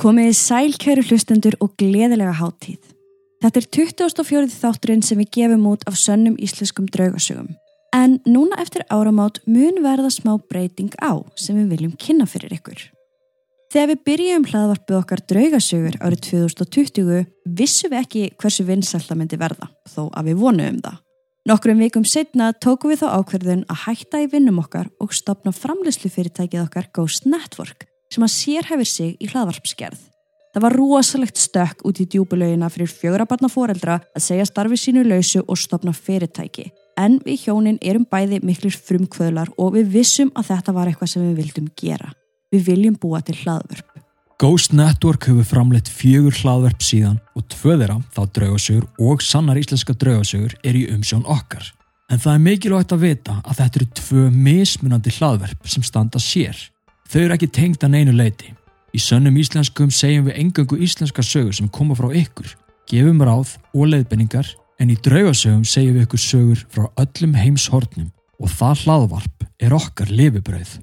Komiði sæl kæru hlustendur og gleðilega háttíð. Þetta er 24. þátturinn sem við gefum út af sönnum íslenskum draugasögum. En núna eftir áramát mun verða smá breyting á sem við viljum kynna fyrir ykkur. Þegar við byrjum hlaðvarpið okkar draugasögur árið 2020 vissum við ekki hversu vinsall það myndi verða, þó að við vonum um það. Nokkrum vikum setna tókum við þá ákverðun að hætta í vinnum okkar og stopna framleyslu fyrirtækið okkar Ghost Network sem að sérhæfir sig í hlaðvarpsgerð. Það var rosalegt stökk út í djúbulauina fyrir fjögrabarna foreldra að segja starfi sínu lausu og stopna fyrirtæki. En við hjónin erum bæði miklir frumkvöðlar og við vissum að þetta var eitthvað sem við vildum gera. Við viljum búa til hlaðvörp. Ghost Network hefur framleitt fjögur hlaðverp síðan og tvöðira, þá draugasögur og sannar íslenska draugasögur er í umsjón okkar. En það er mikilvægt að vita að þetta eru tvö mismunandi hlaðverp sem standa sér. Þau eru ekki tengd að neinu leiti. Í sönnum íslenskum segjum við engangu íslenska sögur sem koma frá ykkur, gefum ráð og leiðbenningar, en í draugasögum segjum við ykkur sögur frá öllum heimshornum og það hlaðvarp er okkar lifibröð.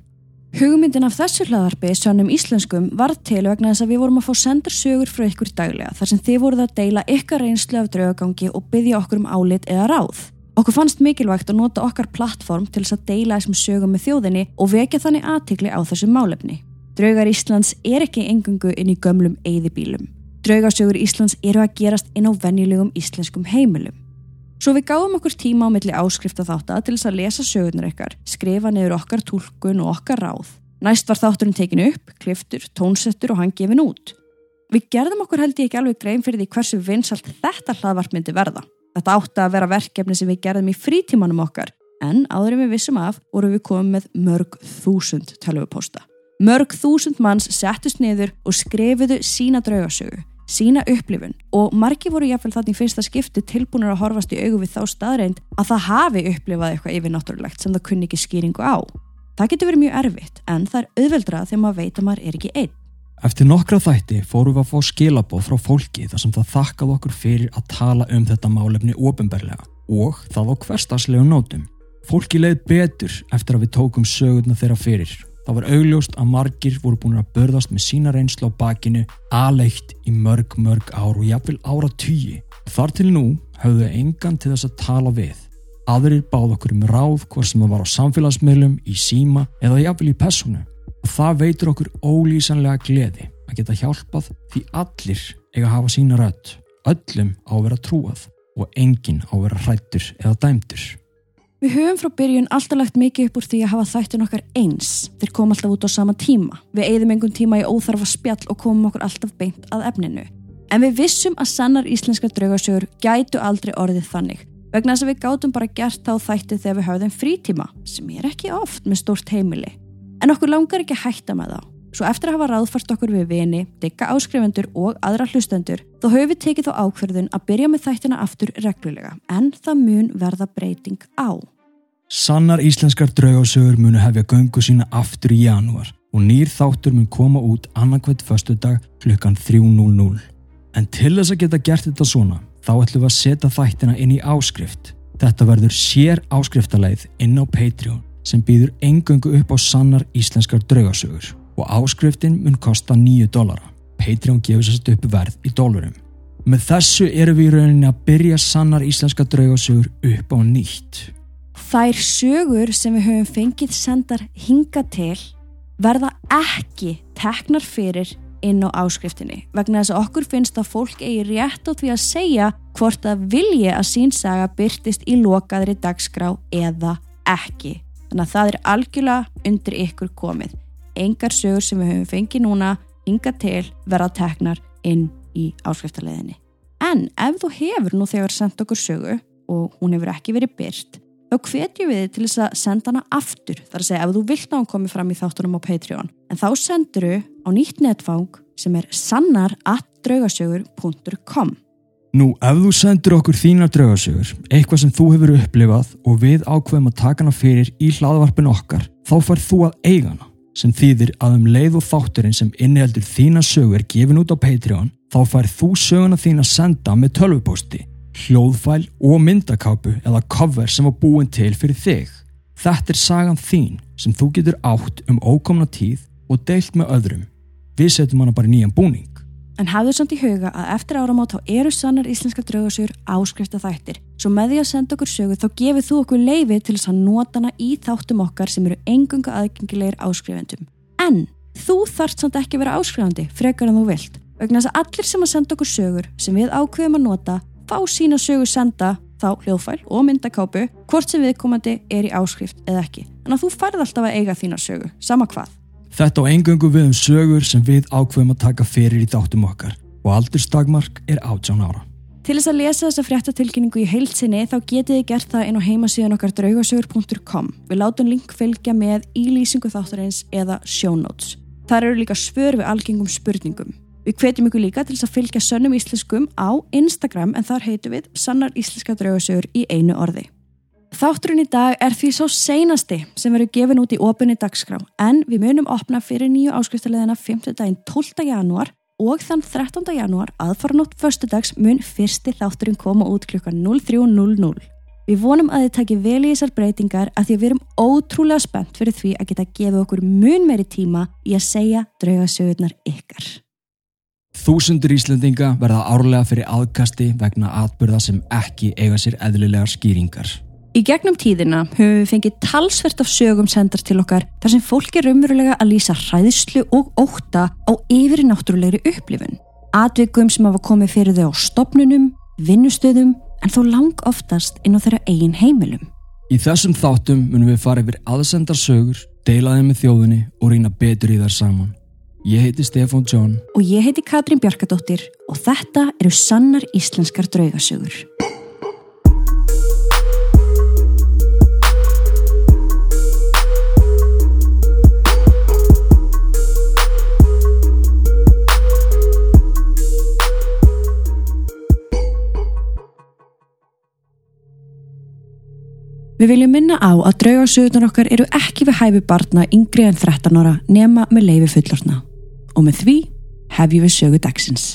Hugmyndin af þessu hlaðarpi sönnum íslenskum var til vegna þess að við vorum að fá sendur sögur frá ykkur daglega þar sem þið voruð að deila ykkar reynslu af draugagangi og byggja okkur um álit eða ráð. Okkur fannst mikilvægt að nota okkar plattform til þess að deila þessum sögum með þjóðinni og vekja þannig aðtikli á þessum málefni. Draugar Íslands er ekki engungu inn í gömlum eigðibílum. Draugarsögur Íslands eru að gerast inn á venjulegum íslenskum heimilum. Svo við gáum okkur tíma á milli áskrifta þátt til þess að lesa sögurnar ykkar, skrifa niður okkar tólkun og okkar ráð. Næst var þátturinn tekin upp, kliftur, tónsettur og hann gefin út. Við gerðum okkur held ég ekki alveg grein fyrir því hversu vinsalt þetta hlaðvart myndi verða. Þetta átti að vera verkefni sem við gerðum í frítímanum okkar en áðurum við vissum af vorum við komið með mörg þúsund tölvupósta. Mörg þúsund manns settust niður og skrifuðu sína draugasögu, sína upplifun og margi voru jáfnvel þannig fyrsta skipti tilbúinur að horfast í augu við þá staðreind að það hafi upplifað eitthvað yfirnáttúrulegt sem það kunni ekki skýringu á. Það getur verið mjög erfitt en það er auðveldra þegar maður veit að maður er ekki einn. Eftir nokkra þætti fórum við að fá skilabóð frá fólki þar sem það þakkað okkur fyrir að tala um þetta málefni ofinberlega og það á hverstarslegu nótum. Fólki leið betur eftir að við tókum sögurna þeirra fyrir. Það var augljóst að margir voru búin að börðast með sína reynslu á bakinu aðleikt í mörg mörg ár og jafnvel ára tugi. Þar til nú höfðu engan til þess að tala við. Aðrir báð okkur um ráð hvort sem það var á samfélagsmiðlum, í síma eða jafnvel í personu og það veitur okkur ólýsanlega gleði að geta hjálpað því allir eiga að hafa sína rödd, öllum á að vera trúað og enginn á að vera hrættur eða dæmtur. Við höfum frá byrjun alltaf lagt mikið upp úr því að hafa þættin okkar eins. Þeir kom alltaf út á sama tíma. Við eigðum einhvern tíma í óþarfa spjall og komum okkur alltaf beint að efninu. En við vissum að sannar íslenska draugasögur gætu aldrei orðið þannig. Vegna þess að við gátum bara gert þá þætti þegar við höfðum frítíma, sem er ekki oft með stórt heimili. En okkur langar ekki að hætta með þá. Svo eftir að hafa ráðfært okkur við vini, digga áskrifendur og aðra hlustendur, þá höfum við tekið þá ákverðun að byrja með þættina aftur reglulega, en það mun verða breyting á. Sannar íslenskar draugasögur munu hefja göngu sína aftur í janúar og nýr þáttur mun koma út annarkvæmt förstu dag klukkan 3.00. En til þess að geta gert þetta svona, þá ætlum við að setja þættina inn í áskrift. Þetta verður sér áskriftarleið inn á Patreon sem býður engöngu upp á sannar íslenskar draugasögur og áskriftin mun kosta 9 dólara. Patreon gefur sérst upp verð í dólarum. Með þessu eru við í rauninni að byrja sannar íslenska draugasögur upp á nýtt. Þær sögur sem við höfum fengið sendar hinga til verða ekki teknar fyrir inn á áskriftinni vegna þess að okkur finnst að fólk eigi rétt á því að segja hvort að vilji að sínsaga byrtist í lokaðri dagskrá eða ekki. Þannig að það er algjörlega undir ykkur komið. Engar sögur sem við höfum fengið núna hinga til verða teknar inn í áskriftarleðinni. En ef þú hefur nú þegar sendt okkur sögu og hún hefur ekki verið byrt, þá hvetjum við þið til þess að senda hana aftur. Það er að segja ef þú vilt ná hann komið fram í þáttunum á Patreon. En þá sendur þú á nýtt netfang sem er sannar.draugasögur.com Nú, ef þú sendur okkur þínar draugasögur, eitthvað sem þú hefur upplifað og við ákveðum að taka hana fyrir í hlaðvarpin okkar, þá fær þú að eiga hana, sem þýðir að um leið og þátturinn sem inniheldur þína sögur gefin út á Patreon, þá fær þú söguna þín að senda með tölvupósti, hljóðfæl og myndakápu eða cover sem var búin til fyrir þig. Þetta er sagan þín sem þú getur átt um ókomna tíð og deilt með öðrum. Við setjum hana bara nýjan búning. En hafðu samt í huga að eftir áramót þá eru sannar íslenska draugasögur áskrifta þættir. Svo með því að senda okkur sögu þá gefið þú okkur leiði til þess að nota hana í þáttum okkar sem eru engunga aðgengilegir áskrifendum. En þú þarft samt ekki að vera áskrifandi frekar en þú vilt. Vegna þess að allir sem að senda okkur sögur sem við ákveðum að nota fá sína sögu senda þá hljóðfæl og myndakápu hvort sem viðkomandi er í áskrift eða ekki. Þannig að þú færð alltaf að eiga þína sögu, sama hvað. Þetta á engungu við um sögur sem við ákveðum að taka fyrir í þáttum okkar og aldursdagmark er 18 ára. Til þess að lesa þessa fréttatilkynningu í heilsinni þá getið þið gert það inn á heimasíðan okkar draugasögur.com. Við látum link fylgja með í lýsingu þáttarins eða notes. Þar eru líka svör við algengum spurningum. Við hvetjum ykkur líka til þess að fylgja sönnum íslenskum á Instagram en þar heitum við sannar íslenska draugasögur í einu orði. Þátturinn í dag er því svo seinasti sem verður gefin út í opunni dagskrá en við munum opna fyrir nýju áskriftarleðina 5. daginn 12. janúar og þann 13. janúar aðfaranótt förstudags mun fyrsti þátturinn koma út klukkan 03.00. Við vonum að þið takki vel í þessar breytingar að því að við erum ótrúlega spennt fyrir því að geta gefið okkur mun meiri tíma í að segja draugasögurnar ykkar. Þúsundur Íslendinga verða árlega fyrir aðkasti vegna atbyrða sem ekki eiga sér eðlilegar skýringar. Í gegnum tíðina höfum við fengið talsvert af sögum sendar til okkar þar sem fólk er umverulega að lýsa hræðslu og óta á yfir náttúrulegri upplifun. Atvikum sem hafa komið fyrir þau á stopnunum, vinnustöðum en þó lang oftast inn á þeirra eigin heimilum. Í þessum þáttum munum við fara yfir aðsendar sögur, deila þeim með þjóðunni og rýna betur í þær saman. Ég heiti Stefán John Og ég heiti Katrín Bjarkadóttir og þetta eru sannar íslenskar draugasögur. Við viljum minna á að draugasögurnar okkar eru ekki við hæfi barna yngri en 13 ára nema með leifi fullorna. Og með því hefjum við sögu dagsins.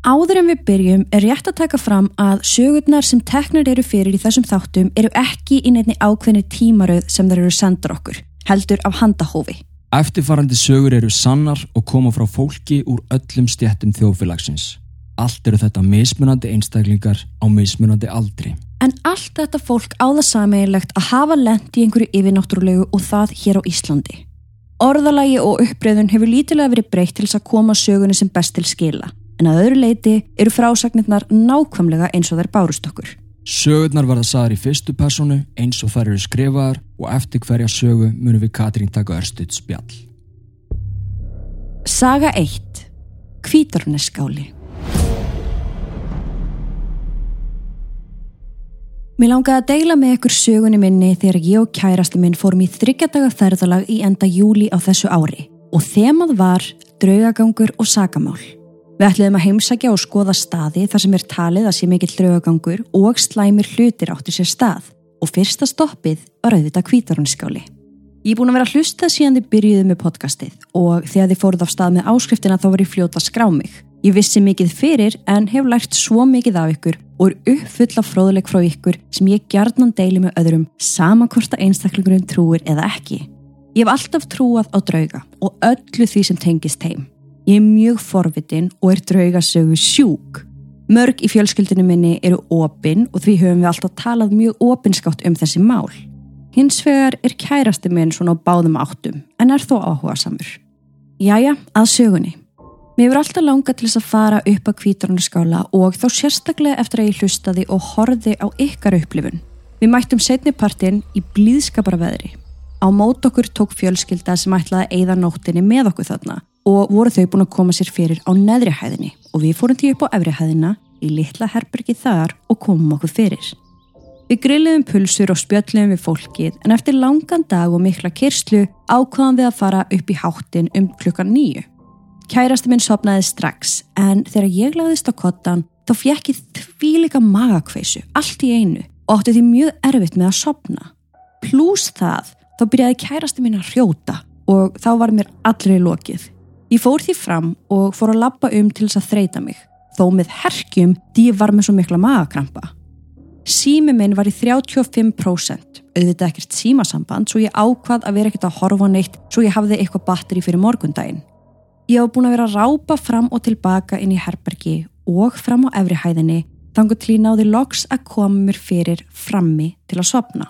Áður en við byrjum er rétt að taka fram að sögurnar sem teknar eru fyrir í þessum þáttum eru ekki í nefni ákveðni tímaröð sem þær eru sendar okkur, heldur af handahófi. Eftirfarandi sögur eru sannar og koma frá fólki úr öllum stjættum þjóðfélagsins. Allt eru þetta mismunandi einstaklingar á mismunandi aldri. En allt þetta fólk á það sameigilegt að hafa lent í einhverju yfirnáttúrulegu og það hér á Íslandi. Orðalagi og uppbreyðun hefur lítilega verið breytt til þess að koma sögunni sem best til skila, en að öðru leiti eru frásagnirnar nákvæmlega eins og þær bárust okkur. Sögurnar verða sagðar í fyrstu personu eins og þær eru skrifaðar og eftir hverja sögu munum við Katrín taka örstuð spjall. Saga 1. Kvítorneskáli Mér langaði að deila með ykkur sögunni minni þegar ég og kærasti minn fórum í þryggjadaga ferðalag í enda júli á þessu ári og þemað var draugagangur og sagamál. Við ætliðum að heimsækja og skoða staði þar sem er talið að sé mikill draugagangur og slæmir hlutir átti sér stað og fyrsta stoppið var auðvitað kvítarunskáli. Ég er búin að vera að hlusta síðan þið byrjuðu með podcastið og þegar þið fóruð af stað með áskriftina þá var ég fljóta skrá mig. Ég vissi mikið fyrir en hef lært svo mikið af ykkur og er uppfull af fróðuleik frá ykkur sem ég gjarnan deili með öðrum sama hvort að einstaklingurinn trúir eða ekki. Ég hef alltaf trúað á drauga og öllu því sem tengist heim. Ég er mjög forvitin og er draugasögu sjúk. Mörg í fjölskyldinu minni eru opinn og því höfum við alltaf talað mjög opinskátt um þessi mál. Hins vegar er kærasti minn svona á báðum áttum en er þó áhuga samur. Jæja, að sögunni. Mér hefur alltaf langað til þess að fara upp að kvítarunaskála og þá sérstaklega eftir að ég hlustaði og horði á ykkar upplifun. Við mættum setnipartin í blíðskapara veðri. Á mót okkur tók fjölskylda sem ætlaði að eigða nóttinni með okkur þarna og voru þau búin að koma sér fyrir á neðri hæðinni og við fórum því upp á efri hæðina í litla herbergi þar og komum okkur fyrir. Við grilliðum pulsur og spjöllum við fólkið en eftir langan dag og mikla kyrslu ákvaðum við að fara upp í háttin um klukkan nýju. Kærasti minn sopnaði strax en þegar ég lagðist á kottan þá fjekk ég þvíleika magakveisu allt í einu og átti því mjög erfitt með að sopna. Plús það þá byrjaði kærasti minn að hrjóta og þá var mér allri lokið. Ég fór því fram og fór að lappa um til þess að þreita mig þó með herkjum því ég var með svo mikla magakrampa. Sími minn var í 35%, auðvitað ekkert símasamband svo ég ákvað að vera ekkert að horfa neitt svo ég hafði eitthvað batteri fyrir morgundaginn. Ég hef búin að vera að rápa fram og tilbaka inn í herbergi og fram á efri hæðinni þangu til ég náði loks að koma mér fyrir frammi til að sopna.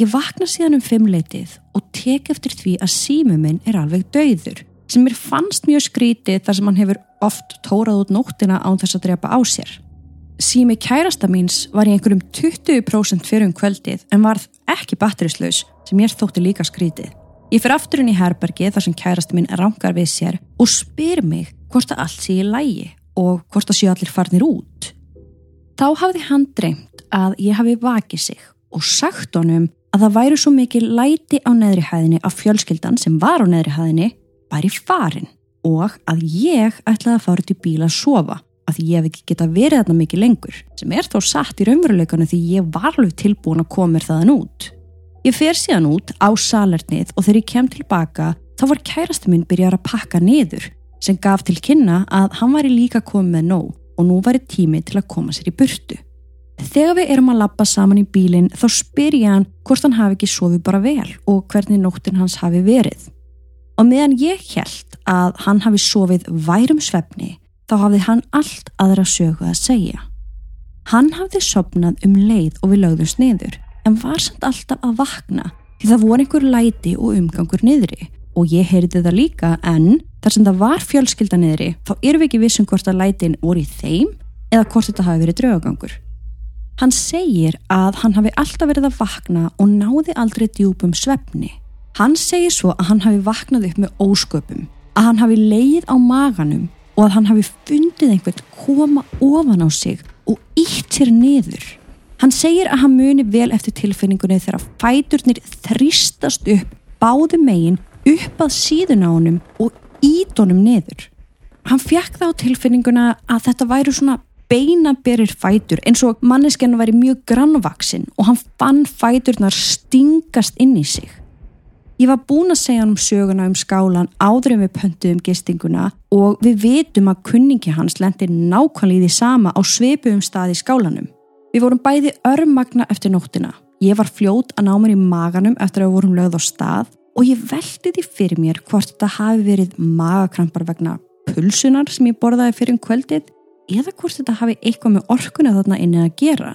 Ég vakna síðan um fimmleitið og tek eftir því að sími minn er alveg dauður sem mér fannst mjög skrítið þar sem hann hefur oft tórað út nóttina án þess að drepa á sér. Sími kærasta míns var í einhverjum 20% fyrir um kvöldið en varð ekki batterislaus sem ég þótti líka skrítið. Ég fyrir aftur inn í herbergi þar sem kærasta mín rangar við sér og spyr mig hvort að allt sé í lægi og hvort að séu allir farnir út. Þá hafði hann dreymt að ég hafi vakið sig og sagt honum að það væri svo mikið læti á neðri hæðinni af fjölskyldan sem var á neðri hæðinni væri farin og að ég ætlaði að fara til bíla að sofa að ég hef ekki geta verið þarna mikið lengur sem er þó satt í raunveruleikanu því ég var alveg tilbúin að koma mér þaðan út. Ég fer síðan út á salernið og þegar ég kem tilbaka þá var kærastu minn byrjar að pakka niður sem gaf til kynna að hann væri líka komið með nóg og nú væri tími til að koma sér í burtu. Þegar við erum að lappa saman í bílinn þá spyr ég hann hvort hann hafi ekki sofið bara vel og hvernig nóttin hans hafi verið. Og meðan ég held að hann hafi sofið værum svefni þá hafði hann allt aðra sögu að segja. Hann hafði sopnað um leið og við lögðum sniður en var samt alltaf að vakna því það voru einhver læti og umgangur niðri og ég heyrði það líka en þar sem það var fjölskylda niðri þá erum við ekki vissum hvort að lætin voru í þeim eða hvort þetta hafi verið draugagangur. Hann segir að hann hafi alltaf verið að vakna og náði aldrei djúpum svefni. Hann segir svo að hann hafi vaknað upp með ósköpum, að hann hafi leið á maganum og að hann hafi fundið einhvern koma ofan á sig og ítt sér niður. Hann segir að hann muni vel eftir tilfinningunni þegar fæturnir þrýstast upp báðu megin upp að síðun á honum og ít honum niður. Hann fjekk þá tilfinninguna að þetta væru svona beinaberir fætur eins og manneskennu væri mjög grannvaksinn og hann fann fæturnar stingast inn í sig. Ég var búin að segja hann um söguna um skálan áður en við pöntuðum gistinguna og við vitum að kunningi hans lendir nákvæmlega í því sama á sveipu um stað í skálanum. Við vorum bæði örmagna eftir nóttina. Ég var fljót að ná mér í maganum eftir að við vorum lögð á stað og ég veldi því fyrir mér hvort þetta hafi verið magakrampar vegna pulsunar sem ég borðaði fyrir um kvöldið eða hvort þetta hafi eitthvað með orkuna þarna inni að gera.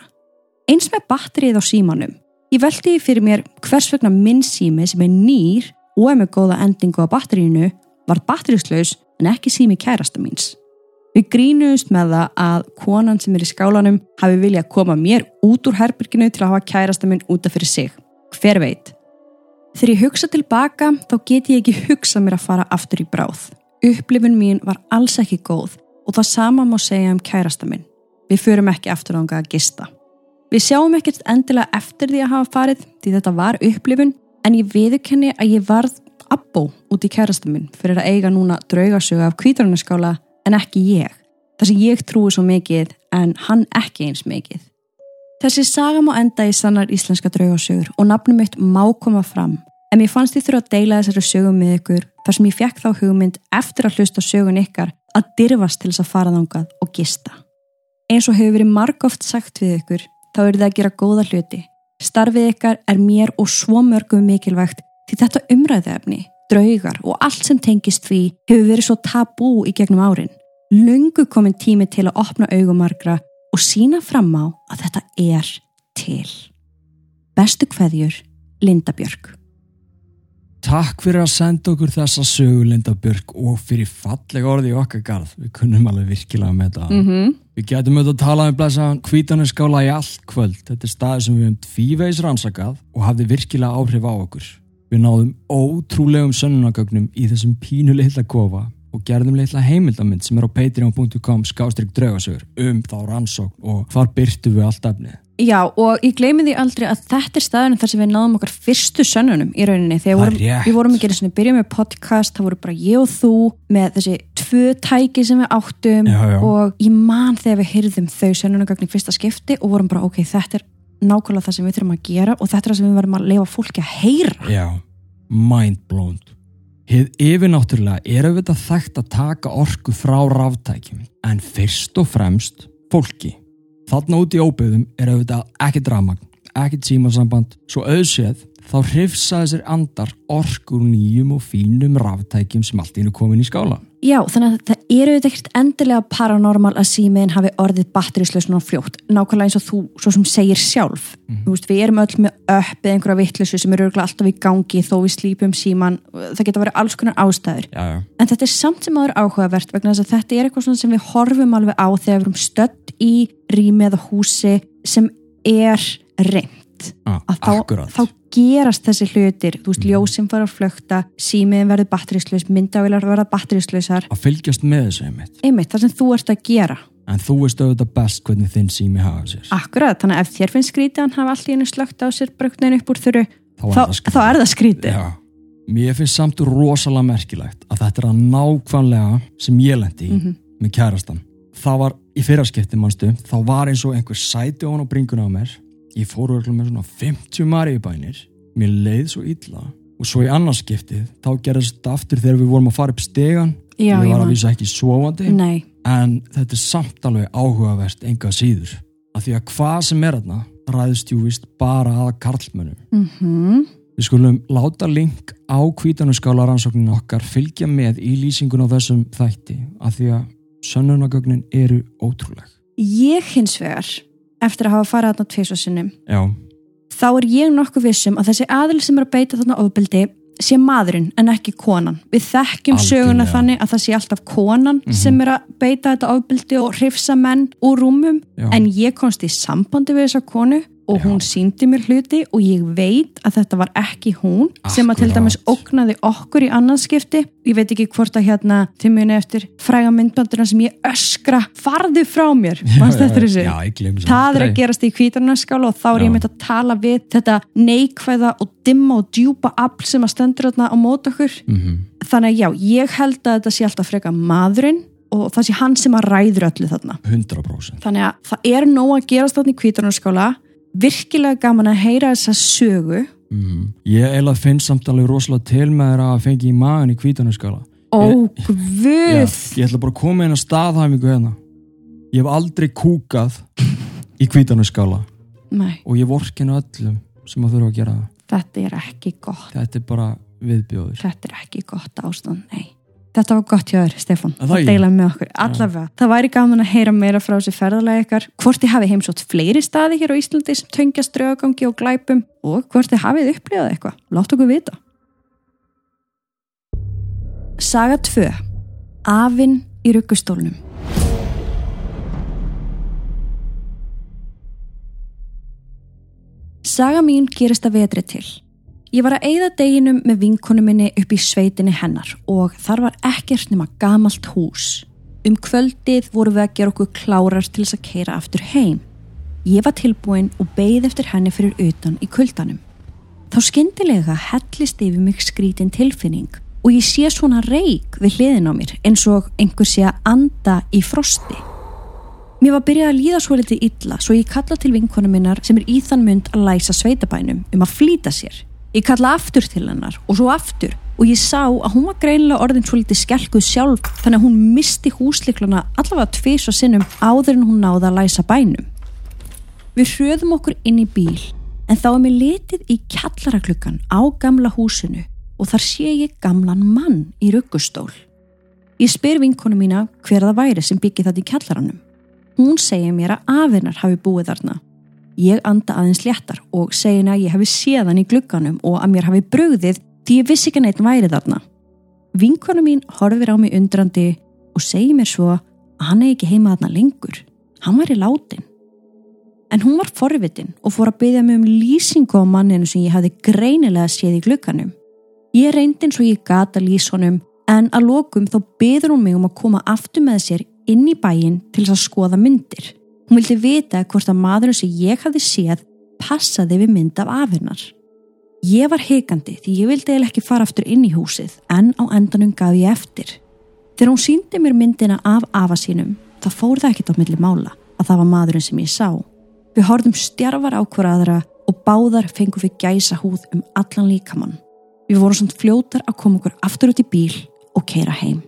Eins með batterið á símanum. Ég veldi því fyrir mér hvers vegna minn sími sem er nýr og er með góða endingu á batterínu var batterislaus en ekki sími kærasta míns. Við grínuðust með það að konan sem er í skálanum hafi viljað koma mér út úr herbyrginu til að hafa kærasta minn útaf fyrir sig. Hver veit? Þegar ég hugsa tilbaka þá get ég ekki hugsa mér að fara aftur í bráð. Upplifun mín var alls ekki góð og það sama má segja um kærasta minn. Við förum ekki aftur ánga að gista. Við sjáum ekkert endilega eftir því að hafa farið því þetta var upplifun en ég viðurkenni að ég varð abbó út í kærasta minn fyrir að eiga núna draugasögu af kvíturunaskála en ekki ég. Það sem ég trúi svo mikið en hann ekki eins mikið. Þessi saga má enda í sannar íslenska draugasögur og nafnum mitt má koma fram en mér fannst ég þurfa að deila þessari sögum með ykkur þar sem ég fekk þá hugmynd eftir að hlusta sögun ykkar að dirfast til þess að fara þángað og gista. Eins og hefur verið margóft sagt við ykkur, þá eru það að gera góða hluti. Starfið ykkar er mér og svo mörgum mikilvægt því þetta umræðefni, draugar og allt sem tengist því hefur verið svo tabú í gegnum árin. Lungu komin tími til að opna augumargra og sína fram á að þetta er til. Bestu hverjur, Linda Björk. Takk fyrir að senda okkur þessa sögu Linda Björk og fyrir fallega orði í okkar garð. Við kunnum alveg virkilega með þetta. Mm -hmm. Við getum auðvitað að tala um blæsa kvítanuskála í allt kvöld. Þetta er staði sem við hefum tvíveis rannsakað og hafði virkilega áhrif á okkur. Við náðum ótrúlegum sönnunagögnum í þessum pínu litla kofa og gerðum litla heimildamind sem er á patreon.com skástrygg draugasögur um þá rannsók og hvar byrtu við allt efnið. Já og ég gleymi því aldrei að þetta er staðinu þar sem við náðum okkar fyrstu sönnunum í rauninni þegar vorum, við vorum ekki og byrjað með podcast, það voru bara ég og þú með þessi tvö tæki sem við áttum Já, já. og ég man þegar við heyrðum þau sönnunagögn í fyrsta skipti og vorum bara ok, þetta er nákvæmlega það sem við þurfum að gera og þetta er það sem við verðum að lefa fólki að heyra. Já, mind blown. Hið yfirnáttúrulega er auðvitað þekkt að taka orku frá ráftækjum en fyrst og fremst fólki. Þarna út í óbyggðum er auðvitað ekki dramagn, ekki tímasamband, svo auðséð þá hrifsaði sér andar orkur nýjum og fínum ráftækjum sem allt ínu komin í skálan. Já, þannig að það eru auðvitað ekkert endilega paranormal að símiðin hafi orðið batterislausn og fljótt, nákvæmlega eins og þú svo sem segir sjálf. Mm. Þú veist, við erum öll með uppið einhverja vittlusu sem eru alltaf í gangi þó við slípum síman, það geta verið alls konar ástæður. Já, já. En þetta er samt sem aður áhugavert vegna þess að þetta er eitthvað sem við horfum alveg á þegar við erum stött í rými eða húsi sem er reynd. Ah, Að þá, þá gerast þessi hlutir, þú veist, ljósinn fara að flökta, símiðin verður batterislaus, myndavilar verða batterislausar, Að fylgjast með þessu einmitt. einmitt það sem þú ert að gera. En þú veist auðvitað best hvernig þinn sími hafa sér. Akkurat, þannig að ef þér finnst skrítið hann hafa allt í hennu slögt á sér brugnin upp úr þurru, Þá er þá, það skrítið. Mér finnst samt rosalega merkilegt að þetta er að nákvæmlega sem ég lendi í með kærastan. Það var í fyrraskipti mannstu, þá var eins og einhver sæti ofan á bringuna á mér. Ég fór örugglega með svona 50 maribænir. Mér leið svo illa. Og svo í annarskiptið, þá gerðist þetta aftur þegar við vorum að fara upp stegan. Já, ég var að vísa ekki sofandi. Nei, En þetta er samt alveg áhugavert enga síður. Af því að hvað sem er þarna ræðist jú vist bara að karlmönnum. mhm, Við skulum láta link á kvítanuskála rannsóknin okkar fylgja með í lýsingun á þessum þætti af því að sönnunagögnin eru ótrúleg. ég hins vegar, eftir að hafa farið þarna tvisvarsinnum, Já, þá er ég nokkuð vissum að þessi aðil sem er að beita þarna ofbeldi sé maðurinn en ekki konan. Við þekkjum Algjörlega. söguna þannig að það sé alltaf konan sem er að beita þetta ofbeldi og hrifsa menn úr rúmum Já. en ég komst í sambandi við þessa konu og hún síndi mér hluti og ég veit að þetta var ekki hún sem að til Akkurát. dæmis ógnaði okkur í annarskipti. Ég veit ekki hvort að hérna til muni eftir fræga myndbandurna sem ég öskra farðu frá mér. Já, það er að gerast í kvítarnaskála og þá er Já. ég mynd að tala við þetta neikvæða og dimma og djúpa afl sem að stendur þarna á mót okkur Mhm. þannig að já, ég held að þetta sé alltaf freka maðurinn og það sé hann sem að ræður öllu þarna 100%. þannig að það er nóg að gerast þarna í kvítarnaskála virkilega gaman að heyra þessa sögu Mm. Ég eiginlega finn samt alveg rosalega til með þeirra að fengi í magan í kvítanuskála. ó Já, guð ég ætla bara að koma inn að staðhæfingu hérna. Ég hef aldrei kúkað í kvítanuskála Nei, og ég vorkinu öllum sem að þurfa að gera það. þetta er ekki gott Þetta er bara viðbjóður. þetta er ekki gott ástand, nei Þetta var gott hjá þér, það að deila með okkur, allavega. Það væri gaman að heyra meira frá þessi ferðalega ykkar, hvort þið hafið heimsótt fleiri staði hér á Íslandi sem töngjast draugagangi og glæpum og hvort þið hafið upplifað eitthvað. Látt okkur vita. Saga 2. Afinn í ruggustólnum. Saga mín gerist að vetri til. Ég var að eigða deginum með vinkonu minni upp í sveitinni hennar og þar var ekkert nema gamalt hús. Um kvöldið voru við að gera okkur klárar til þess að keira aftur heim. Ég var tilbúin og beigð eftir henni fyrir utan í kuldanum. Þá skyndilega hellist yfir mig skrítin tilfinning og ég sé svona reik við hliðin á mér eins og einhver sé að anda í frosti. Mér var byrjað að líða svo litið illa svo ég kalla til vinkonu minnar sem er í þann mund að læsa sveitabænum um að flýta sér. Ég kalla aftur til hennar og svo aftur og ég sá að hún var greinilega orðin svo litið skelkuð sjálf þannig að hún misti húsliklana allavega tvís og sinnum áður en hún náði að læsa bænum. Við hröðum okkur inn í bíl en þá er mér litið í kjallaraklukkan á gamla húsinu og þar sé ég gamlan mann í ruggustól. Ég spyr vinkonu mína hver það væri sem byggir þetta í kjallaranum. Hún segir mér að afinnar hafi búið þarna. Ég anda aðeins léttar og segir henni að ég hafi séð hann í glugganum og að mér hafi brugðið því ég vissi ekki neitt væri þarna. Vinkonu mín horfir á mig undrandi og segir mér svo að hann er ekki heima þarna lengur. Hann var í látin. En hún var forvitin og fór að byggja mig um lýsingu á manninu sem ég hafði greinilega séð í glugganum. Ég reyndi eins og ég gata lýs honum en að lokum þá byður hún mig um að koma aftur með sér inn í bæin til þess að skoða myndir. Hún vildi vita hvort að maðurinn sem ég hafði séð passaði við mynd af afinnar. Ég var hikandi því ég vildi eða ekki fara aftur inn í húsið en á endanum gaf ég eftir. Þegar hún síndi mér myndina af afa sínum þá fór það ekkit á milli mála að það var maðurinn sem ég sá. Við horfðum stjarfar á hver aðra og báðar fengum við gæsa húð um allan líkamann. Við vorum svona fljótar að koma okkur aftur út í bíl og keira heim.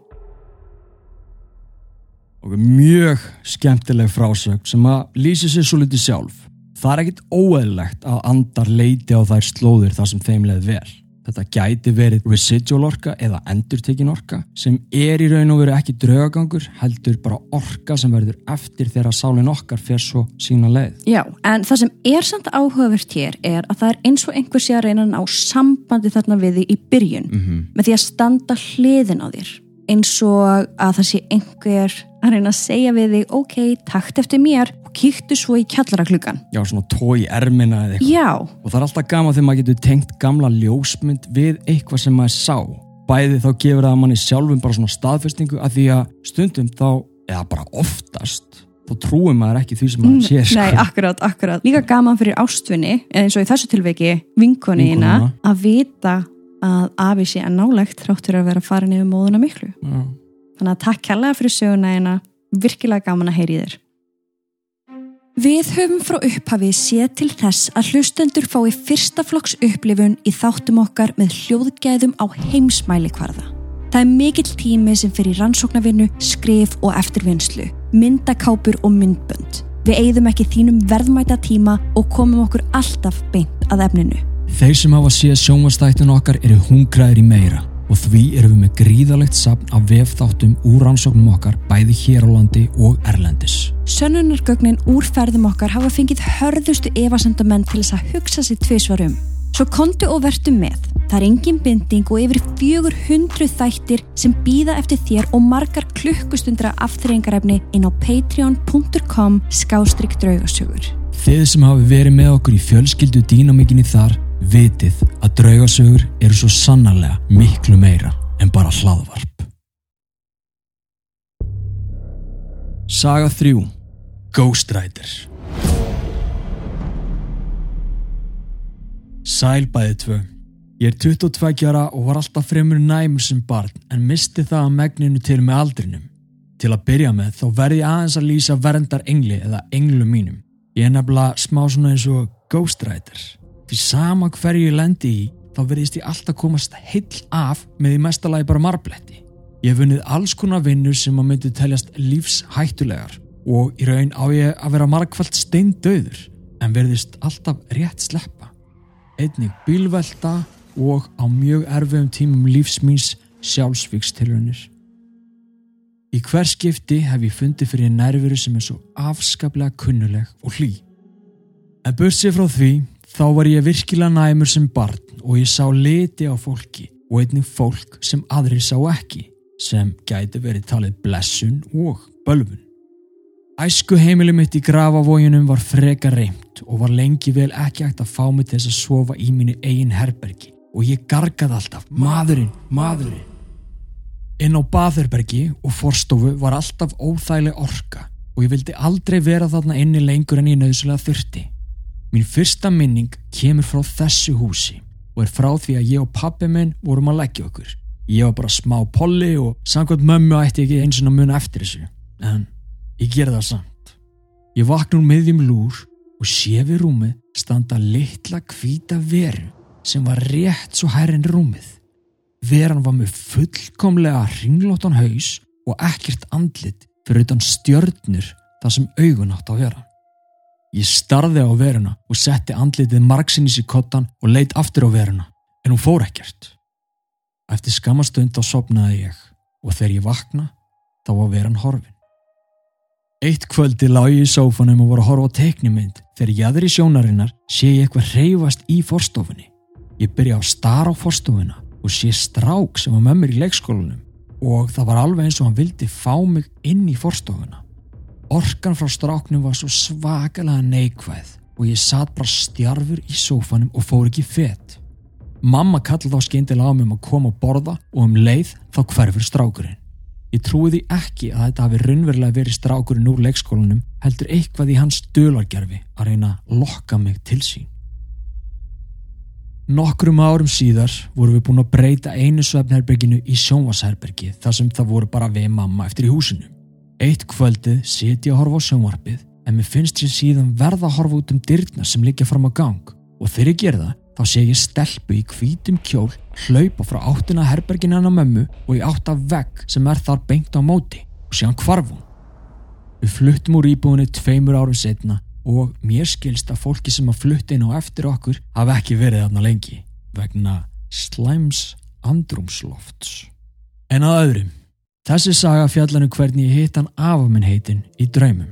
Og mjög skemmtileg frásög sem að lýsi sér svo litið sjálf. Það er ekkit óeðlegt að andar leiti á þær slóðir þar sem þeim leið vel. Þetta gæti verið residual orka eða endurtekin orka sem er í raun og veru ekki draugagangur heldur bara orka sem verður eftir þegar sálinn okkar fer svo sína leið. Já, en það sem er samt áhugavert hér er að það er eins og einhver sé að reyna á sambandi þarna við því í byrjun Mm -hmm. með því að standa hliðin á þér eins og að það sé einhver að reyna að segja við þig ok, takt eftir mér og kíktu svo í kjallaraklukkan. Já, svona tói ermina eða eitthvað. Já, Og það er alltaf gaman þegar maður getur tengt gamla ljósmynd við eitthvað sem maður sá. Bæði þá gefur það manni sjálfum bara svona staðfestingu að því að stundum þá, eða bara oftast, þá trúum maður ekki því sem maður sér. sko. Nei, akkurat, akkurat. Líka gaman fyrir ástvinni, eins og í þessu tilveiki Vinkonuna. að vita að afi sé að nálegt þráttur að vera farin yfir móðuna miklu. Já. Þannig að takk kærlega fyrir söguna eina, virkilega gaman að heyri þér. Við höfum frá upphafi séð til þess að hlustendur fái fyrsta flokks upplifun í þáttum okkar með hljóðgæðum á heimsmæli kvarða. Það er mikill tími sem fyrir rannsóknarvinnu, skrif og eftirvinnslu, myndakápur og myndbönd. Við eigðum ekki þínum verðmæta tíma og komum okkur alltaf beint að efninu. Þeir sem hafa séð sjónvastættun okkar eru hungraðir í meira og því erum við með gríðalegt sapn af vefþáttum úr rannsóknum okkar bæði hér á landi og erlendis. Sönnunargögnin úr ferðum okkar hafa fengið hörðustu evasendamenn til þess að hugsa sér tvisvar um. Svo kontu og vertu með. Það er engin binding og yfir 400 þættir sem býða eftir þér og margar klukkustundra aftreyingarefni inn á patreon.com skástrygg draugasögur. Þið sem hafi verið með okkur í fjölskyldu dýnamikinni þar vitið að draugasögur eru svo sannarlega miklu meira en bara hlaðvarp. Saga 3 Ghost Rider Sæl bæði tvö. Ég er 22 ára og var alltaf fremur næmur sem barn en misti það að megninu til með aldrinum. Til að byrja með þá verði aðeins að lýsa verndar engli eða englu mínum. Ég er nefnilega smá svona eins og Ghost Rider. Því sama hverju ég lendi í þá verðist ég alltaf komast heill af með í mestalagi bara marbletti. Ég hef vunnið alls konar vinnur sem að myndi teljast lífshættulegar og í raun á ég að vera margfald steindauður en verðist alltaf rétt sleppa. Einnig bílvelta og á mjög erfiðum tímum lífsmýns sjálfsvíkstilunir. Í hver skipti hef ég fundið fyrir nærveru sem er svo afskaplega kunnuleg og hlý. En bursið frá því þá var ég virkilega næmur sem barn og ég sá liti á fólki og einnig fólk sem aðrir sá ekki sem gæti verið talið blessun og bölfun. Æsku heimili mitt í grafavóginum var freka reymt og var lengi vel ekki hægt að fá mig til þess að sofa í mínu eigin herbergi og ég gargaði alltaf maðurinn, maðurinn. Inn á baðherbergi og forstofu var alltaf óþægileg orka og ég vildi aldrei vera þarna inni lengur en ég nöðsulega þurfti. Mín fyrsta minning kemur frá þessu húsi og er frá því að ég og pappi minn vorum að leggja okkur. Ég var bara smá polli og samkvæmt mömmu ætti ekki eins og muna eftir þessu. En ég ger það samt. Ég vakna úr miðjum lúr og sé við rúmið standa litla hvíta veru sem var rétt svo hærinn rúmið. Veran var með fullkomlega ringlóttan haus og ekkert andlit fyrir utan stjörnur þar sem augun átt að vera. Ég starði á veruna og setti andlitið margsinnis í kottan og leitt aftur á veruna, en hún fór ekkert. Eftir skamastund þá sopnaði ég og þegar ég vakna þá var veran horfin. Eitt kvöldi lág ég í sófanum og voru að horfa á teiknumynd þegar ég aðri sjónarinnar sé ég eitthvað reyfast í forstofunni. Ég byrja að stara á forstofuna og sé strák sem var með mér í leikskólanum og það var alveg eins og hann vildi fá mig inn í forstofuna. Orkan frá stráknum var svo svakalega neikvæð og ég satt bara stjarfur í sófanum og fór ekki fett. Mamma kallaði þá skeindilega á mig um að koma og borða og um leið þá hverfur strákurinn. Ég trúi því ekki að þetta hafi raunverulega verið strákurinn úr leikskólanum heldur eitthvað í hans dölargerfi að reyna að lokka mig til sín. Nokkrum árum síðar vorum við búin að breyta einu svefnherberginu í sjónvarsherbergi þar sem það voru bara við mamma eftir í húsinu. Eitt kvöldið seti ég að horfa á sjónvarpið en mér finnst ég síðan verða að horfa út um dyrna sem liggja fram á gang og þegar ég ger það þá sé ég stelpu í hvítum kjól hlaupa frá áttina herberginu hann á mömmu og ég átt af vegg sem er þar beint á móti og sé hann hvarf hún. Við fluttum úr íbúinni tveimur árum setna og mér skilst að fólki sem að flutti inn á eftir okkur hafi ekki verið þarna lengi vegna slæms andrumslofts. En að öðrum, þessi saga fjallanum hvernig ég hitt hann afaminn heitin í draumum.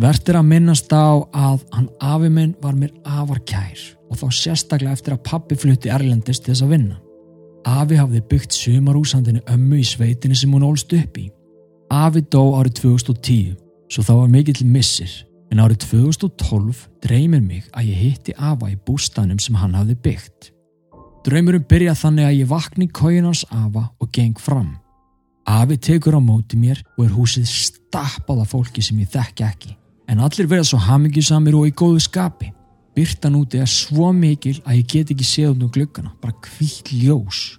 Vert er að minnast á að hann afiminn var mér afar kær og þá sérstaklega eftir að pappi flutti Erlendist til þess að vinna. Afi hafði byggt sumarúsandinu ömmu í sveitinu sem hún ólst upp í. Afi dó árið 2010, svo þá var mikill missir, en árið 2012 dreymir mig að ég hitti Afa í bústanum sem hann hafði byggt. Dröymurum byrja þannig að ég vakni kójunans Afa og geng fram. Afi tekur á móti mér og er húsið stappað af fólki sem ég þekki ekki, en allir verða svo hamingjusamir og í góðu skapi. Byrtan úti er svo mikil að ég get ekki séð um glukkana, bara kvíl ljós.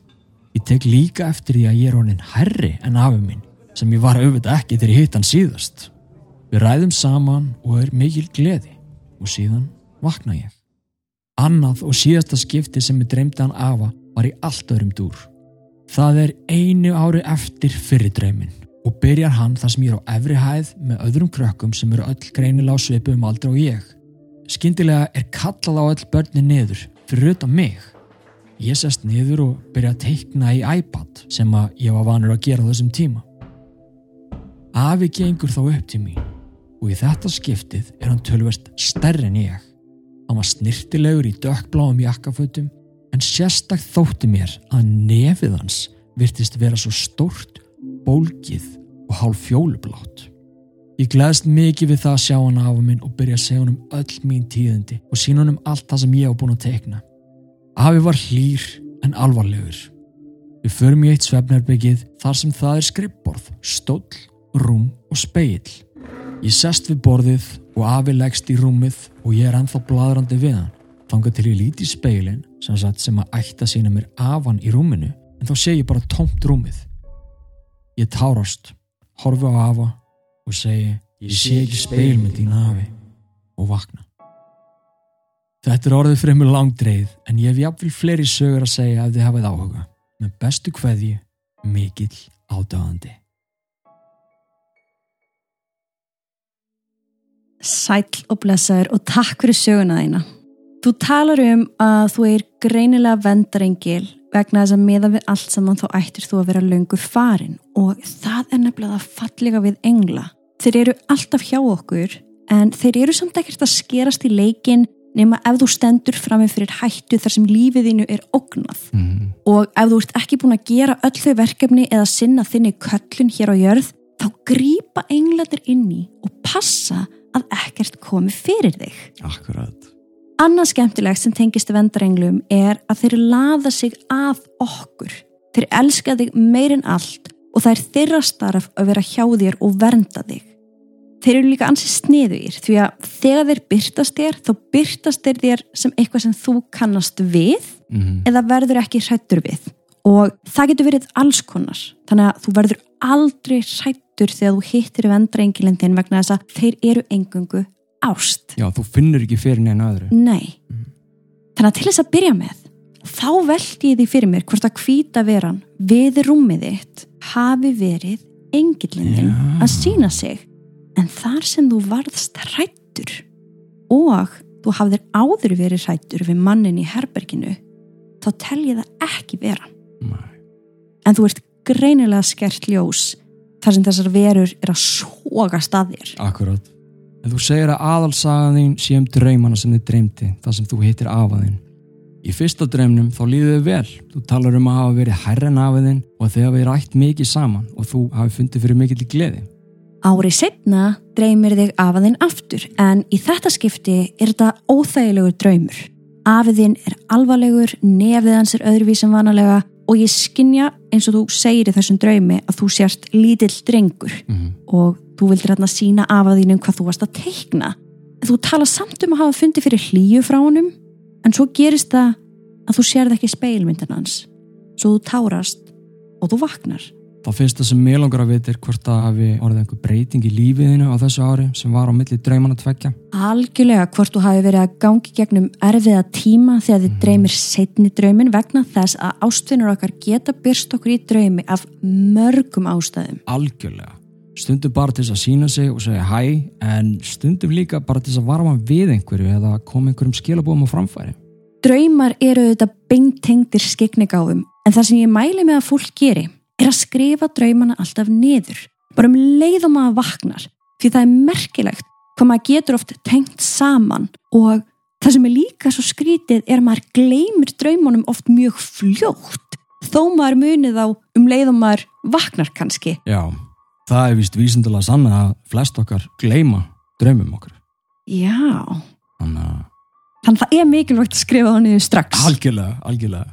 Ég tek líka eftir því að ég er honin herri en afi minn, sem ég var auðvitað ekki þegar ég hitt hann síðast. Við ræðum saman og er mikil gleði og síðan vakna ég. Annað og síðasta skipti sem ég dreymdi hann afa var í allt öðrum dúr. Það er einu ári eftir fyrir dreymin og byrjar hann þar sem ég er á efri hæð með öðrum krökkum sem eru öll greinilega á svipu um aldra og ég. Skyndilega er kallað á öll börni niður fyrir auðvitað mig. Ég sest niður og byrja að teikna í iPad sem að ég var vanur að gera þessum tíma. Afi gengur þá upp til mín og í þetta skiptið er hann tölverst stærri en ég. Hann var snirtilegur í dökkbláum jakkafötum en sérstak þótti mér að nefið hans virtist vera svo stórt, bólgið og hálf fjólublátt. Ég gleðst mikið við það að sjá hann af minn og byrja að segja hann um öll mín tíðindi og sína hann um allt það sem ég hef búin að tekna. Afi var hlýr en alvarlegur. Við förum í eitt svefnarbyggið þar sem það er skrippborð, stóll, rúm og speill. Ég sest við borðið og afi leggst í rúmið og ég er ennþá bladrandi við hann. Þanga til ég líti í speilin sem, sem að ætta sína mér af hann í rúminu en þá sé ég bara tómt rúmið. Ég tárast, horfi á afa og segi ég sé ekki speilmynd þín afi og vakna. Þetta er orðið mig langdreið en ég hef jafnvel fleiri sögur að segja ef þið hafið áhuga. Með bestu kveðju, mikill ádáðandi. Sæl og blessaður og takk fyrir söguna þína. Þú talar um að þú er greinilega vendarengil vegna þess að miða við allt saman þá ættir þú að vera löngu farin og það er nefnilega að fallega við engla. Þeir eru alltaf hjá okkur en þeir eru samt ekkert að skerast í leikin nema ef þú stendur fram með fyrir hættu þar sem lífiðinu er ógnað mm. og ef þú ert ekki búin að gera öll þau verkefni eða sinna þinni köllun hér á jörð þá grýpa engladir inn í og passa að ekkert komi fyrir þig. Akkurat. Annað skemmtilegt sem tengist vendarenglum er að þeir laða sig að okkur. Þeir elska þig meirinn allt og það er þeirra starf að vera hjá þér og vernda þig. Þeir eru líka ansið sniðugir því að þegar þeir byrtast þér þá byrtast þeir þér sem eitthvað sem þú kannast við mm -hmm. eða verður ekki hrættur við og það getur verið alls konar þannig að þú verður aldrei hrættur þegar þú hittir vendraengilindin vegna þess að þeir eru engungu ást. Já, þú finnur ekki fyrir neina öðru. Nei. Mm. Þannig að til þess að byrja með þá veldi ég því fyrir mér hvort að hvita veran við rúmið þitt hafi verið engilindin að sína sig en þar sem þú varðst hrættur og þú hafðir áður verið hrættur við mannin í herberginu þá tel ég það ekki vera Nei. en þú ert greinilega skert ljós þar sem þessar verur er að soga staðir Akkurát En þú segir að aðalsagan þín sé um draumana sem þið dreymdi, það sem þú hittir afaðinn. Í fyrsta draumnum þá líður þau vel. Þú talar um að hafa verið herren afaðinn og að þau hafi rætt mikið saman og þú hafi fundið fyrir mikill gleði. Árið setna dreymir þig afaðinn aftur en í þetta skipti er þetta óþægilegur draumur. Afiðinn er alvarlegur, nefið hans er öðruvísum vanalega og ég skinja eins og þú segir í þessum draumi að þú sérst lítill drengur mm -hmm. og þú vildir hérna sína afaðinn um hvað þú varst að teikna. Þú tala samt um að hafa fundið fyrir hlýju frá honum en svo gerist það að þú sérð ekki speilmyndan hans. Svo þú tárast og þú vaknar. Það fyrsta sem mér langar að vita er hvort það hafi orðið einhver breyting í lífiðinu á þessu ári sem var á milli drauman að tvekja. Algjörlega hvort þú hafi verið að gangi gegnum erfiða tíma þegar þið mm. dreymir setni draumin vegna þess að ástfinnur okkar geta byrst okkur í draumi af mörgum ástæðum. Algjörlega Stundum bara til þess að sína sig og segja hæ en stundum líka bara til þess að varma við einhverju eða koma einhverjum skilabóðum á framfæri. Draumar eru auðvitað beintengdir skikningáfum en það sem ég mæli með að fólk geri er að skrifa draumana alltaf niður. Bara um leið og maður vaknar því það er merkilegt hvað maður getur oft tengt saman og það sem er líka svo skrítið er að maður gleymir draumunum oft mjög fljótt þó maður munið á um leið og maður vaknar kannski. Já, það er vist vísindilega sanna að flest okkar gleyma draumum okkar. Já, Þannig að þannig að það er mikilvægt að skrifa það niður strax. algjörlega, algjörlega.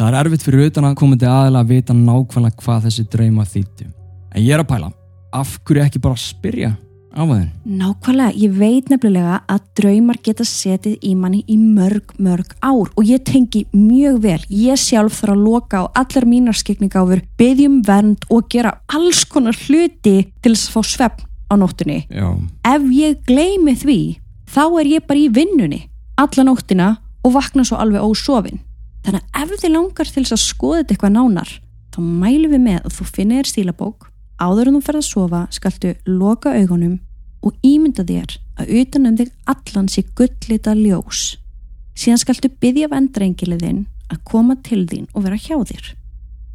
Það er erfitt fyrir utan að komandi aðila að vita nákvæmlega hvað þessi drauma þýttu. En ég er að pæla, af hverju ekki bara spyrja á þeim? Nákvæmlega, ég veit nefnilega að draumar geta setið í manni í mörg, mörg ár og ég tengi mjög vel. Ég sjálf þarf að loka á allar mínar skikningáfur, byggjum vernd og gera alls konar hluti til þess að fá svefn á nóttunni. Já, Ef ég gleymi því, þá er ég bara í vinnunni alla nóttina og vakna svo alveg ósofin. Þannig að ef þið langar til þess að skoða þetta eitthvað nánar, þá mælum við með að þú finnir stílabók, áður en þú ferð að sofa skaltu loka augunum og ímynda þér að utan um þig allan sé gullita ljós. Síðan skaltu byggja vendrengiliðinn að koma til þín og vera hjá þér.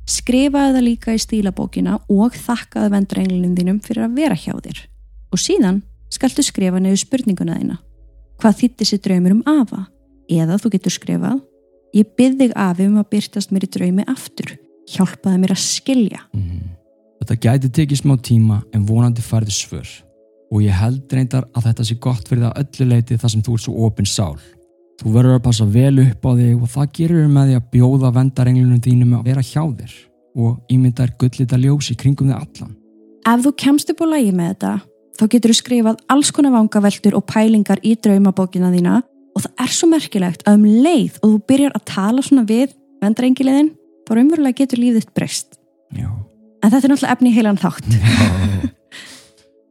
Skrifaðu það líka í stílabókina og þakkaðu vendrenglunum þínum fyrir að vera hjá þér. Og síðan skaltu skrifa niður spurninguna þína. Hvað þýtti sér draumur um afa? Eða þú getur skrifað Ég byrð þig afi um að byrtast mér í draumi aftur. Hjálpaði mér að skilja. Mhm. Þetta gæti tekið smá tíma en vonandi færði svör og ég held reyndar að þetta sé gott fyrir það öllu leiti þar sem þú ert svo opinn sál. Þú verður að passa vel upp á þig og það gerir með því að bjóða vendarenglunum þínum að vera hjá þér og ímyndar gullita ljós í kringum þig allan. Ef þú kemst upp á lægi með þetta, þá getur þú skrifað alls konar vangaveltur og pælingar í draumabókina þína og það er svo merkilegt að um leið og þú byrjar að tala svona við vendarengilegin, þá raunverulega getur lífið breyst. Já. En þetta er náttúrulega efni heilan þátt.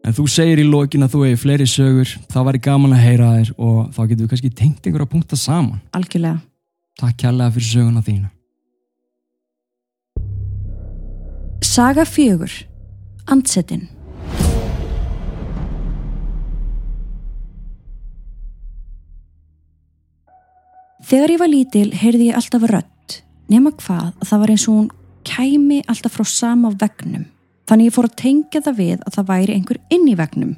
En þú segir í lokin að þú hefur fleiri sögur, það væri gaman að heyra þér og þá getur við kannski tengt einhverja punkta saman. Algjörlega. Takk kærlega fyrir söguna þína. Saga fjögur. Andsetin. Þegar ég var lítil heyrði ég alltaf rödd, nema hvað að það var eins og hún kæmi alltaf frá sama vegnum. Þannig ég fór að tengja það við að það væri einhver inn í vegnum.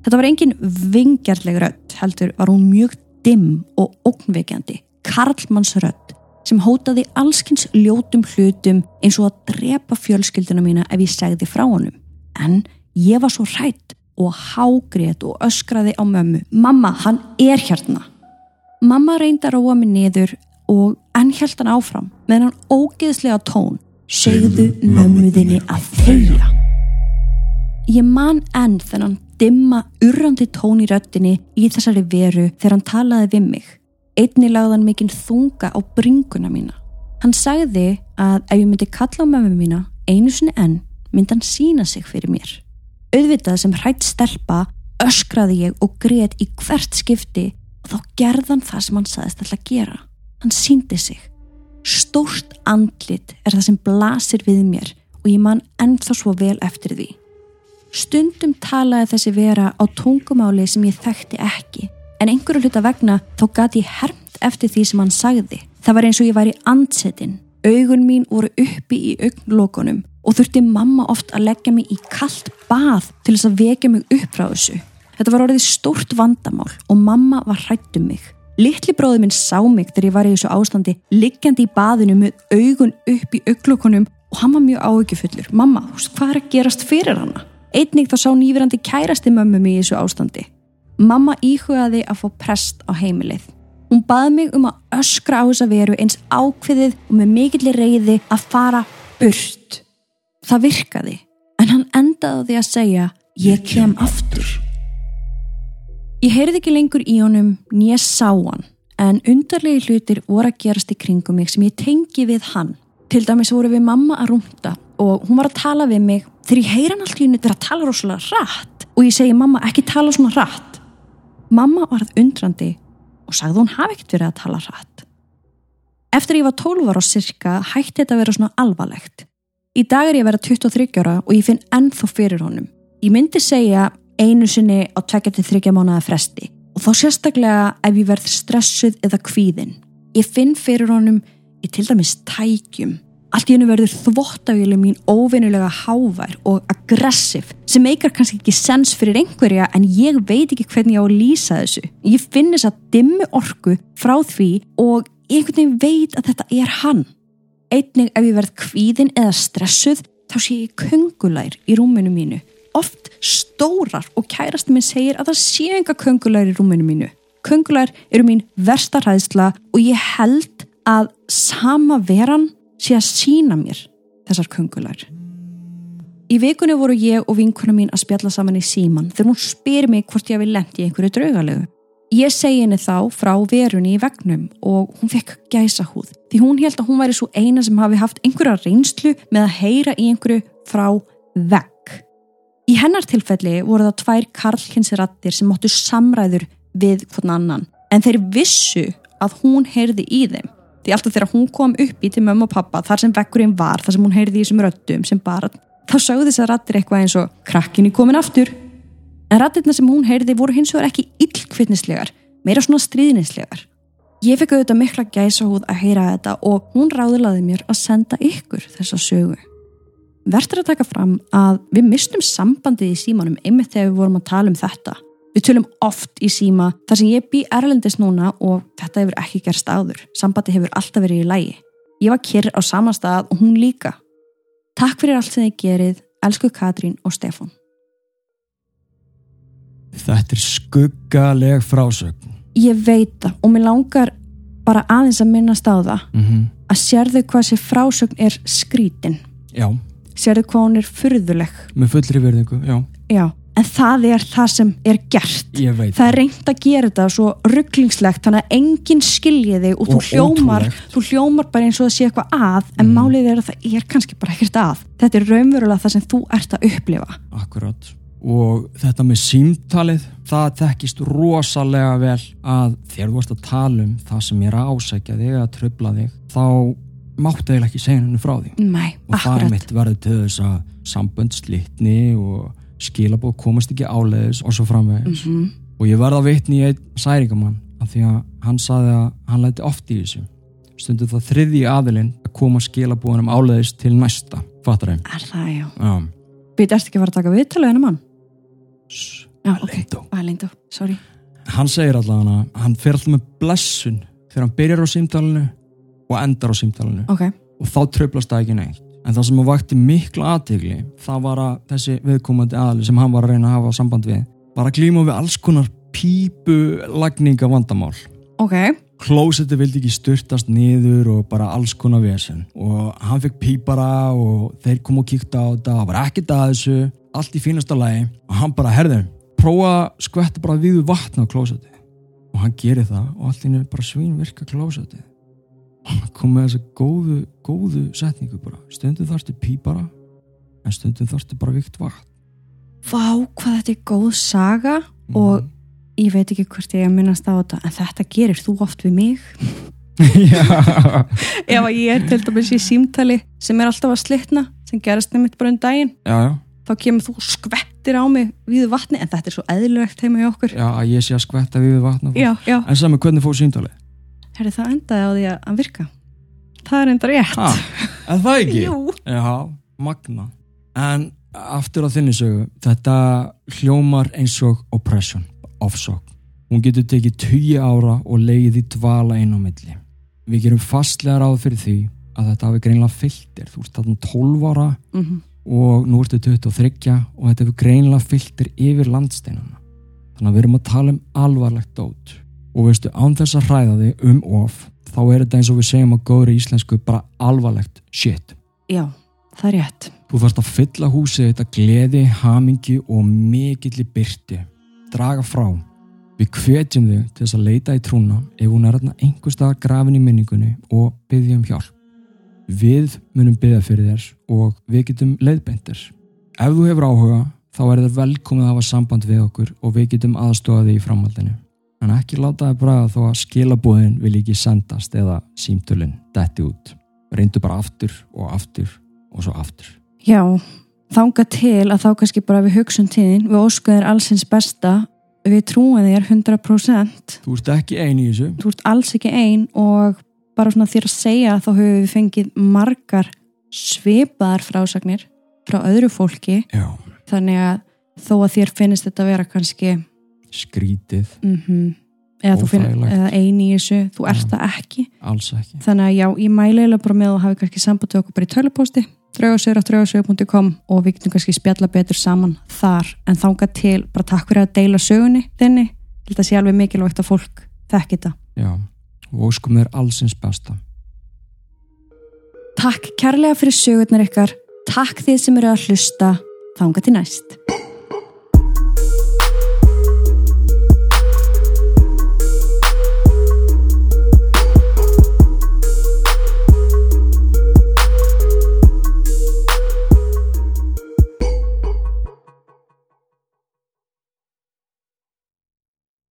Þetta var engin vingjarleg rödd, heldur var hún mjög dimm og ógnveikjandi, karlmannsrödd sem hótaði allskins ljótum hlutum eins og að drepa fjölskylduna mína ef ég segði frá honum. En ég var svo hrætt og hágrét og öskraði á mömmu. Mamma, hann er hérna. Mamma reyndi að róa mig niður og enn held hann áfram með hann ógeðslega tón. Segðu mömmuðinni að þegja. Ég man enn þennan dimma, urrandi tón í röttinni í þessari veru þegar hann talaði við mig. Einni lagði hann mikinn þunga á bringuna mína. Hann sagði að ef ég myndi kalla á mömmu mína einu sinni enn myndi hann sína sig fyrir mér. Auðvitað sem hrætt stelpa öskraði ég og grét í hvert skipti og þá gerði hann það sem hann saðist alltaf gera. Hann síndi sig. Stórt andlit er það sem blasir við mér og ég man ennþá svo vel eftir því. Stundum talaði þessi vera á tungumáli sem ég þekkti ekki en einhverju hluta vegna þá gati ég hermt eftir því sem hann sagði. Það var eins og ég væri andsetin. Augun mín voru uppi í augnlokunum og þurfti mamma oft að leggja mig í kallt bað til þess að vekja mig upp frá þessu. Þetta var orðið stórt vandamál og mamma var hrætt um mig. Littli bróði minn sá mig þegar ég var í þessu ástandi liggjandi í baðinu með augun upp í auglokunum og hann var mjög áhyggjufullur. Mamma, hvað er að gerast fyrir hana? Einnig þá sá nýverandi kærasti mömmu mig í þessu ástandi. Mamma íhugaði að fá prest á heimilið. Hún baði mig um að öskra á þessa veru eins ákveðið og með mikillir reyði að fara burt. Það virkaði, en hann endaði að segja ég kem aftur. Ég heyrði ekki lengur í honum nýja sá hann, en undarlegi hlutir voru að gerast í kringum mig sem ég tengi við hann. Til dæmis voru við mamma að rúmta og hún var að tala við mig þegar ég heyra hann allt í henni til að tala rosalega rætt og ég segi mamma ekki tala svona rætt. Mamma varð undrandi og sagði hún hafi ekkert verið að tala rætt. Eftir ég var 12 ára og cirka hætti þetta að vera svona alvarlegt. Í dag er ég að vera 23 ára og ég finn ennþá fyrir honum. Ég myndi segja einu sinni á 2-3 mánuða fresti og þá sérstaklega ef ég verð stressuð eða kvíðin. Ég finn fyrir honum í til dæmis tækjum. Allt í hennu verður þvottavjölu mín óvinnulega hávær og aggressiv sem meikar kannski ekki sens fyrir einhverja en ég veit ekki hvernig ég á að lýsa þessu. Ég finn þess að dimmu orku frá því og einhvern veginn veit að þetta er hann. Einnig ef ég verð kvíðin eða stressuð þá sé ég kungulær í rúminu mínu. Oft stórar og kærasti minn segir að það sé enga kungulær í rúminu mínu. Kungulær eru mín verstarhæðsla og ég held að sama veran sé að sína mér þessar kungulær. Í vikunni voru ég og vinkuna mín að spjalla saman í síman þegar hún spyr mig hvort ég vil lendi í einhverju draugalegu. Ég segi henni þá frá verunni í vegnum og hún fekk gæsa húð því hún held að hún væri svo eina sem hafi haft einhverja reynslu með að heyra í einhverju frá vegg. Í hennar tilfelli voru það tvær karlkinsirattir sem móttu samræður við hvern annan en þeir vissu að hún heyrði í þeim því alltaf þegar hún kom upp í til mömmu og pappa þar sem veggurinn var, þar sem hún heyrði í þessum röttum sem barn, þá sögðu þessar rattir eitthvað eins og krakkinni komin aftur en rattirna sem hún heyrði voru hins vegar ekki illkvittnislegar, meira svona stríðnislegar. Ég fekk auðvitað mikla gæsa húð að heyra þetta og hún ráðilaði mér að senda ykkur þessa sögu. Verður að taka fram að við mistum sambandið í símanum einmitt þegar við vorum að tala um þetta. Við tölum oft í síma þar sem ég bý erlendis núna og þetta hefur ekki gerst áður. Sambandið hefur alltaf verið í lægi. Ég var kyrr á sama stað og hún líka. Takk fyrir allt sem þið gerið, elsku Katrín og Stefan. Þetta er skuggaleg frásögn. Ég veit það og mér langar bara aðeins að minnast á það Mm -hmm. að sérðu hvað sér frásögn er skrítin. Já, Sérðu hvað hún er furðuleg. með fullri verðingu, já, Já, en það er það sem er gert. Það er reynd að gera þetta svo rugglingslegt þannig að enginn skilji þig og, þú, Og hljómar, ótrúlegt. þú hljómar bara eins og það sé eitthvað að en Mm. málið er að það er kannski bara ekkert að. Þetta er raunverulega það sem þú ert að upplifa. Akkurat. Og þetta með símtalið, það tekkist rosalega vel að þegar þú varst að tala um það sem er að ásækja þig eða tröfla þig, þá máttu eiginlega ekki segja henni frá því. Nei, Og það akkurat. mitt verið til þess að sambönd slitni og skilabóð komast ekki áleiðis og svo framvegis. Mm Og ég verða að vitni í einn særingamann af því að hann saði að hann læti oft í þessu. Stundu það þriði aðilinn að koma skilabóðunum áleiðis til næsta, fattar þeim. Er það, já. Já. Být, ertu ekki að fara að taka viðtölu hennar mann? Sss. Það sorry. Hann segir allavega hann fer alltaf með blessun þegar hann byrjar á símtalinu og endar á símtalinu. Ok, og þá tröflast það ekki neitt. En það sem vakti mikla aðtegli, það var að þessi viðkomandi aðli sem hann var að reyna að hafa samband við, var að glíma við alls konar pípulagninga vandamál. ok, Klósetti vildi ekki styrtast niður og bara alls konar vesen. Og hann fekk pípara og þeir kom og kíkta á þetta og var ekkert að þessu, allt í fínasta lagi. Og hann bara, herðu, prófa að skvetta bara við vatna á klósetti og hann gerir það og allt í hennu bara svín virka klósetti kom með þessa góðu, góðu setningu bara, stundum þarftu pípara en stundum þarftu bara vikt vatn. Vá hvað þetta er góð saga og ég veit ekki hvort ég er að minnast á þetta en þetta gerir þú oft við mig? Já, ég er til dæmis í símtali sem er alltaf að slitna sem gerast nefnitt bara um daginn já, já, þá kemur þú skvettir á mig við vatni en þetta er svo eðlilegt heima hjá okkur. Já, ég sé að skvetta við vatn já, já, En saman, hvernig fór símtalið? Herri það endaði á því að að virka það er enda rétt Ha, er það ekki? Já, magna. En aftur á þinni sögu, þetta hljómar eins og oppression, ofsók. Hún getur tekið 20 ára og leiðið í dvala inn á milli. Við gerum fastlega ráð fyrir því að þetta hafi greinlega fylltir. Þú ert þarna 12 ára mm og nú ertu 23 og þetta hefur greinlega fylltir yfir landsteinana. Þannig að við erum að tala um alvarlegt dót. Og veistu, án þess að hræða þig um of, þá er þetta eins og við segjum á góðri íslensku bara alvarlegt shit. já, það er rétt Þú þarfst að fylla húsið þetta gleði, hamingi og mikilli byrti. Draga frá. Við hvetjum þig til þess að leita í trúna ef hún er þarna einhver staðar grafin í minningunni og byggja um hjálp. Við munum byggja fyrir þér og við getum leiðbeintir. Ef þú hefur áhuga þá er þér velkomið að hafa samband við okkur og við getum aðstofa þig í framhaldinu. En ekki láta þig braga þó að skilabúðin vil ekki sendast eða símtölinn detti út. Reyndu bara aftur og aftur og svo aftur. já, þanga til að þá kannski bara við hugsun tíðin, við óskum þér allsins besta við trúum þér 100% Þú ert ekki eini í þessu þú ert alls ekki ein og bara svona þér að segja þá höfum við fengið margar svipaðar frásagnir frá öðru fólki Já, þannig að þó að þér finnist þetta að vera kannski skrítið, mm eða þú finnir Óþægilegt. eða eini í þessu, þú ert Já. það ekki. Ekki. Þannig að já, ég mæli eiginlega bara með að hafa kannski samband við okkur bara í á draugasögur.com og við getum kannski spjalla betur saman þar. En þanga til, bara takk fyrir að deila sögunni þinni, ég held að sé alveg mikilvægt að fólk þekki þetta. Já, og óskum þér allsins besta. Takk kærlega fyrir sögurnar ykkar. Takk þið sem eru að hlusta. Þanga til næst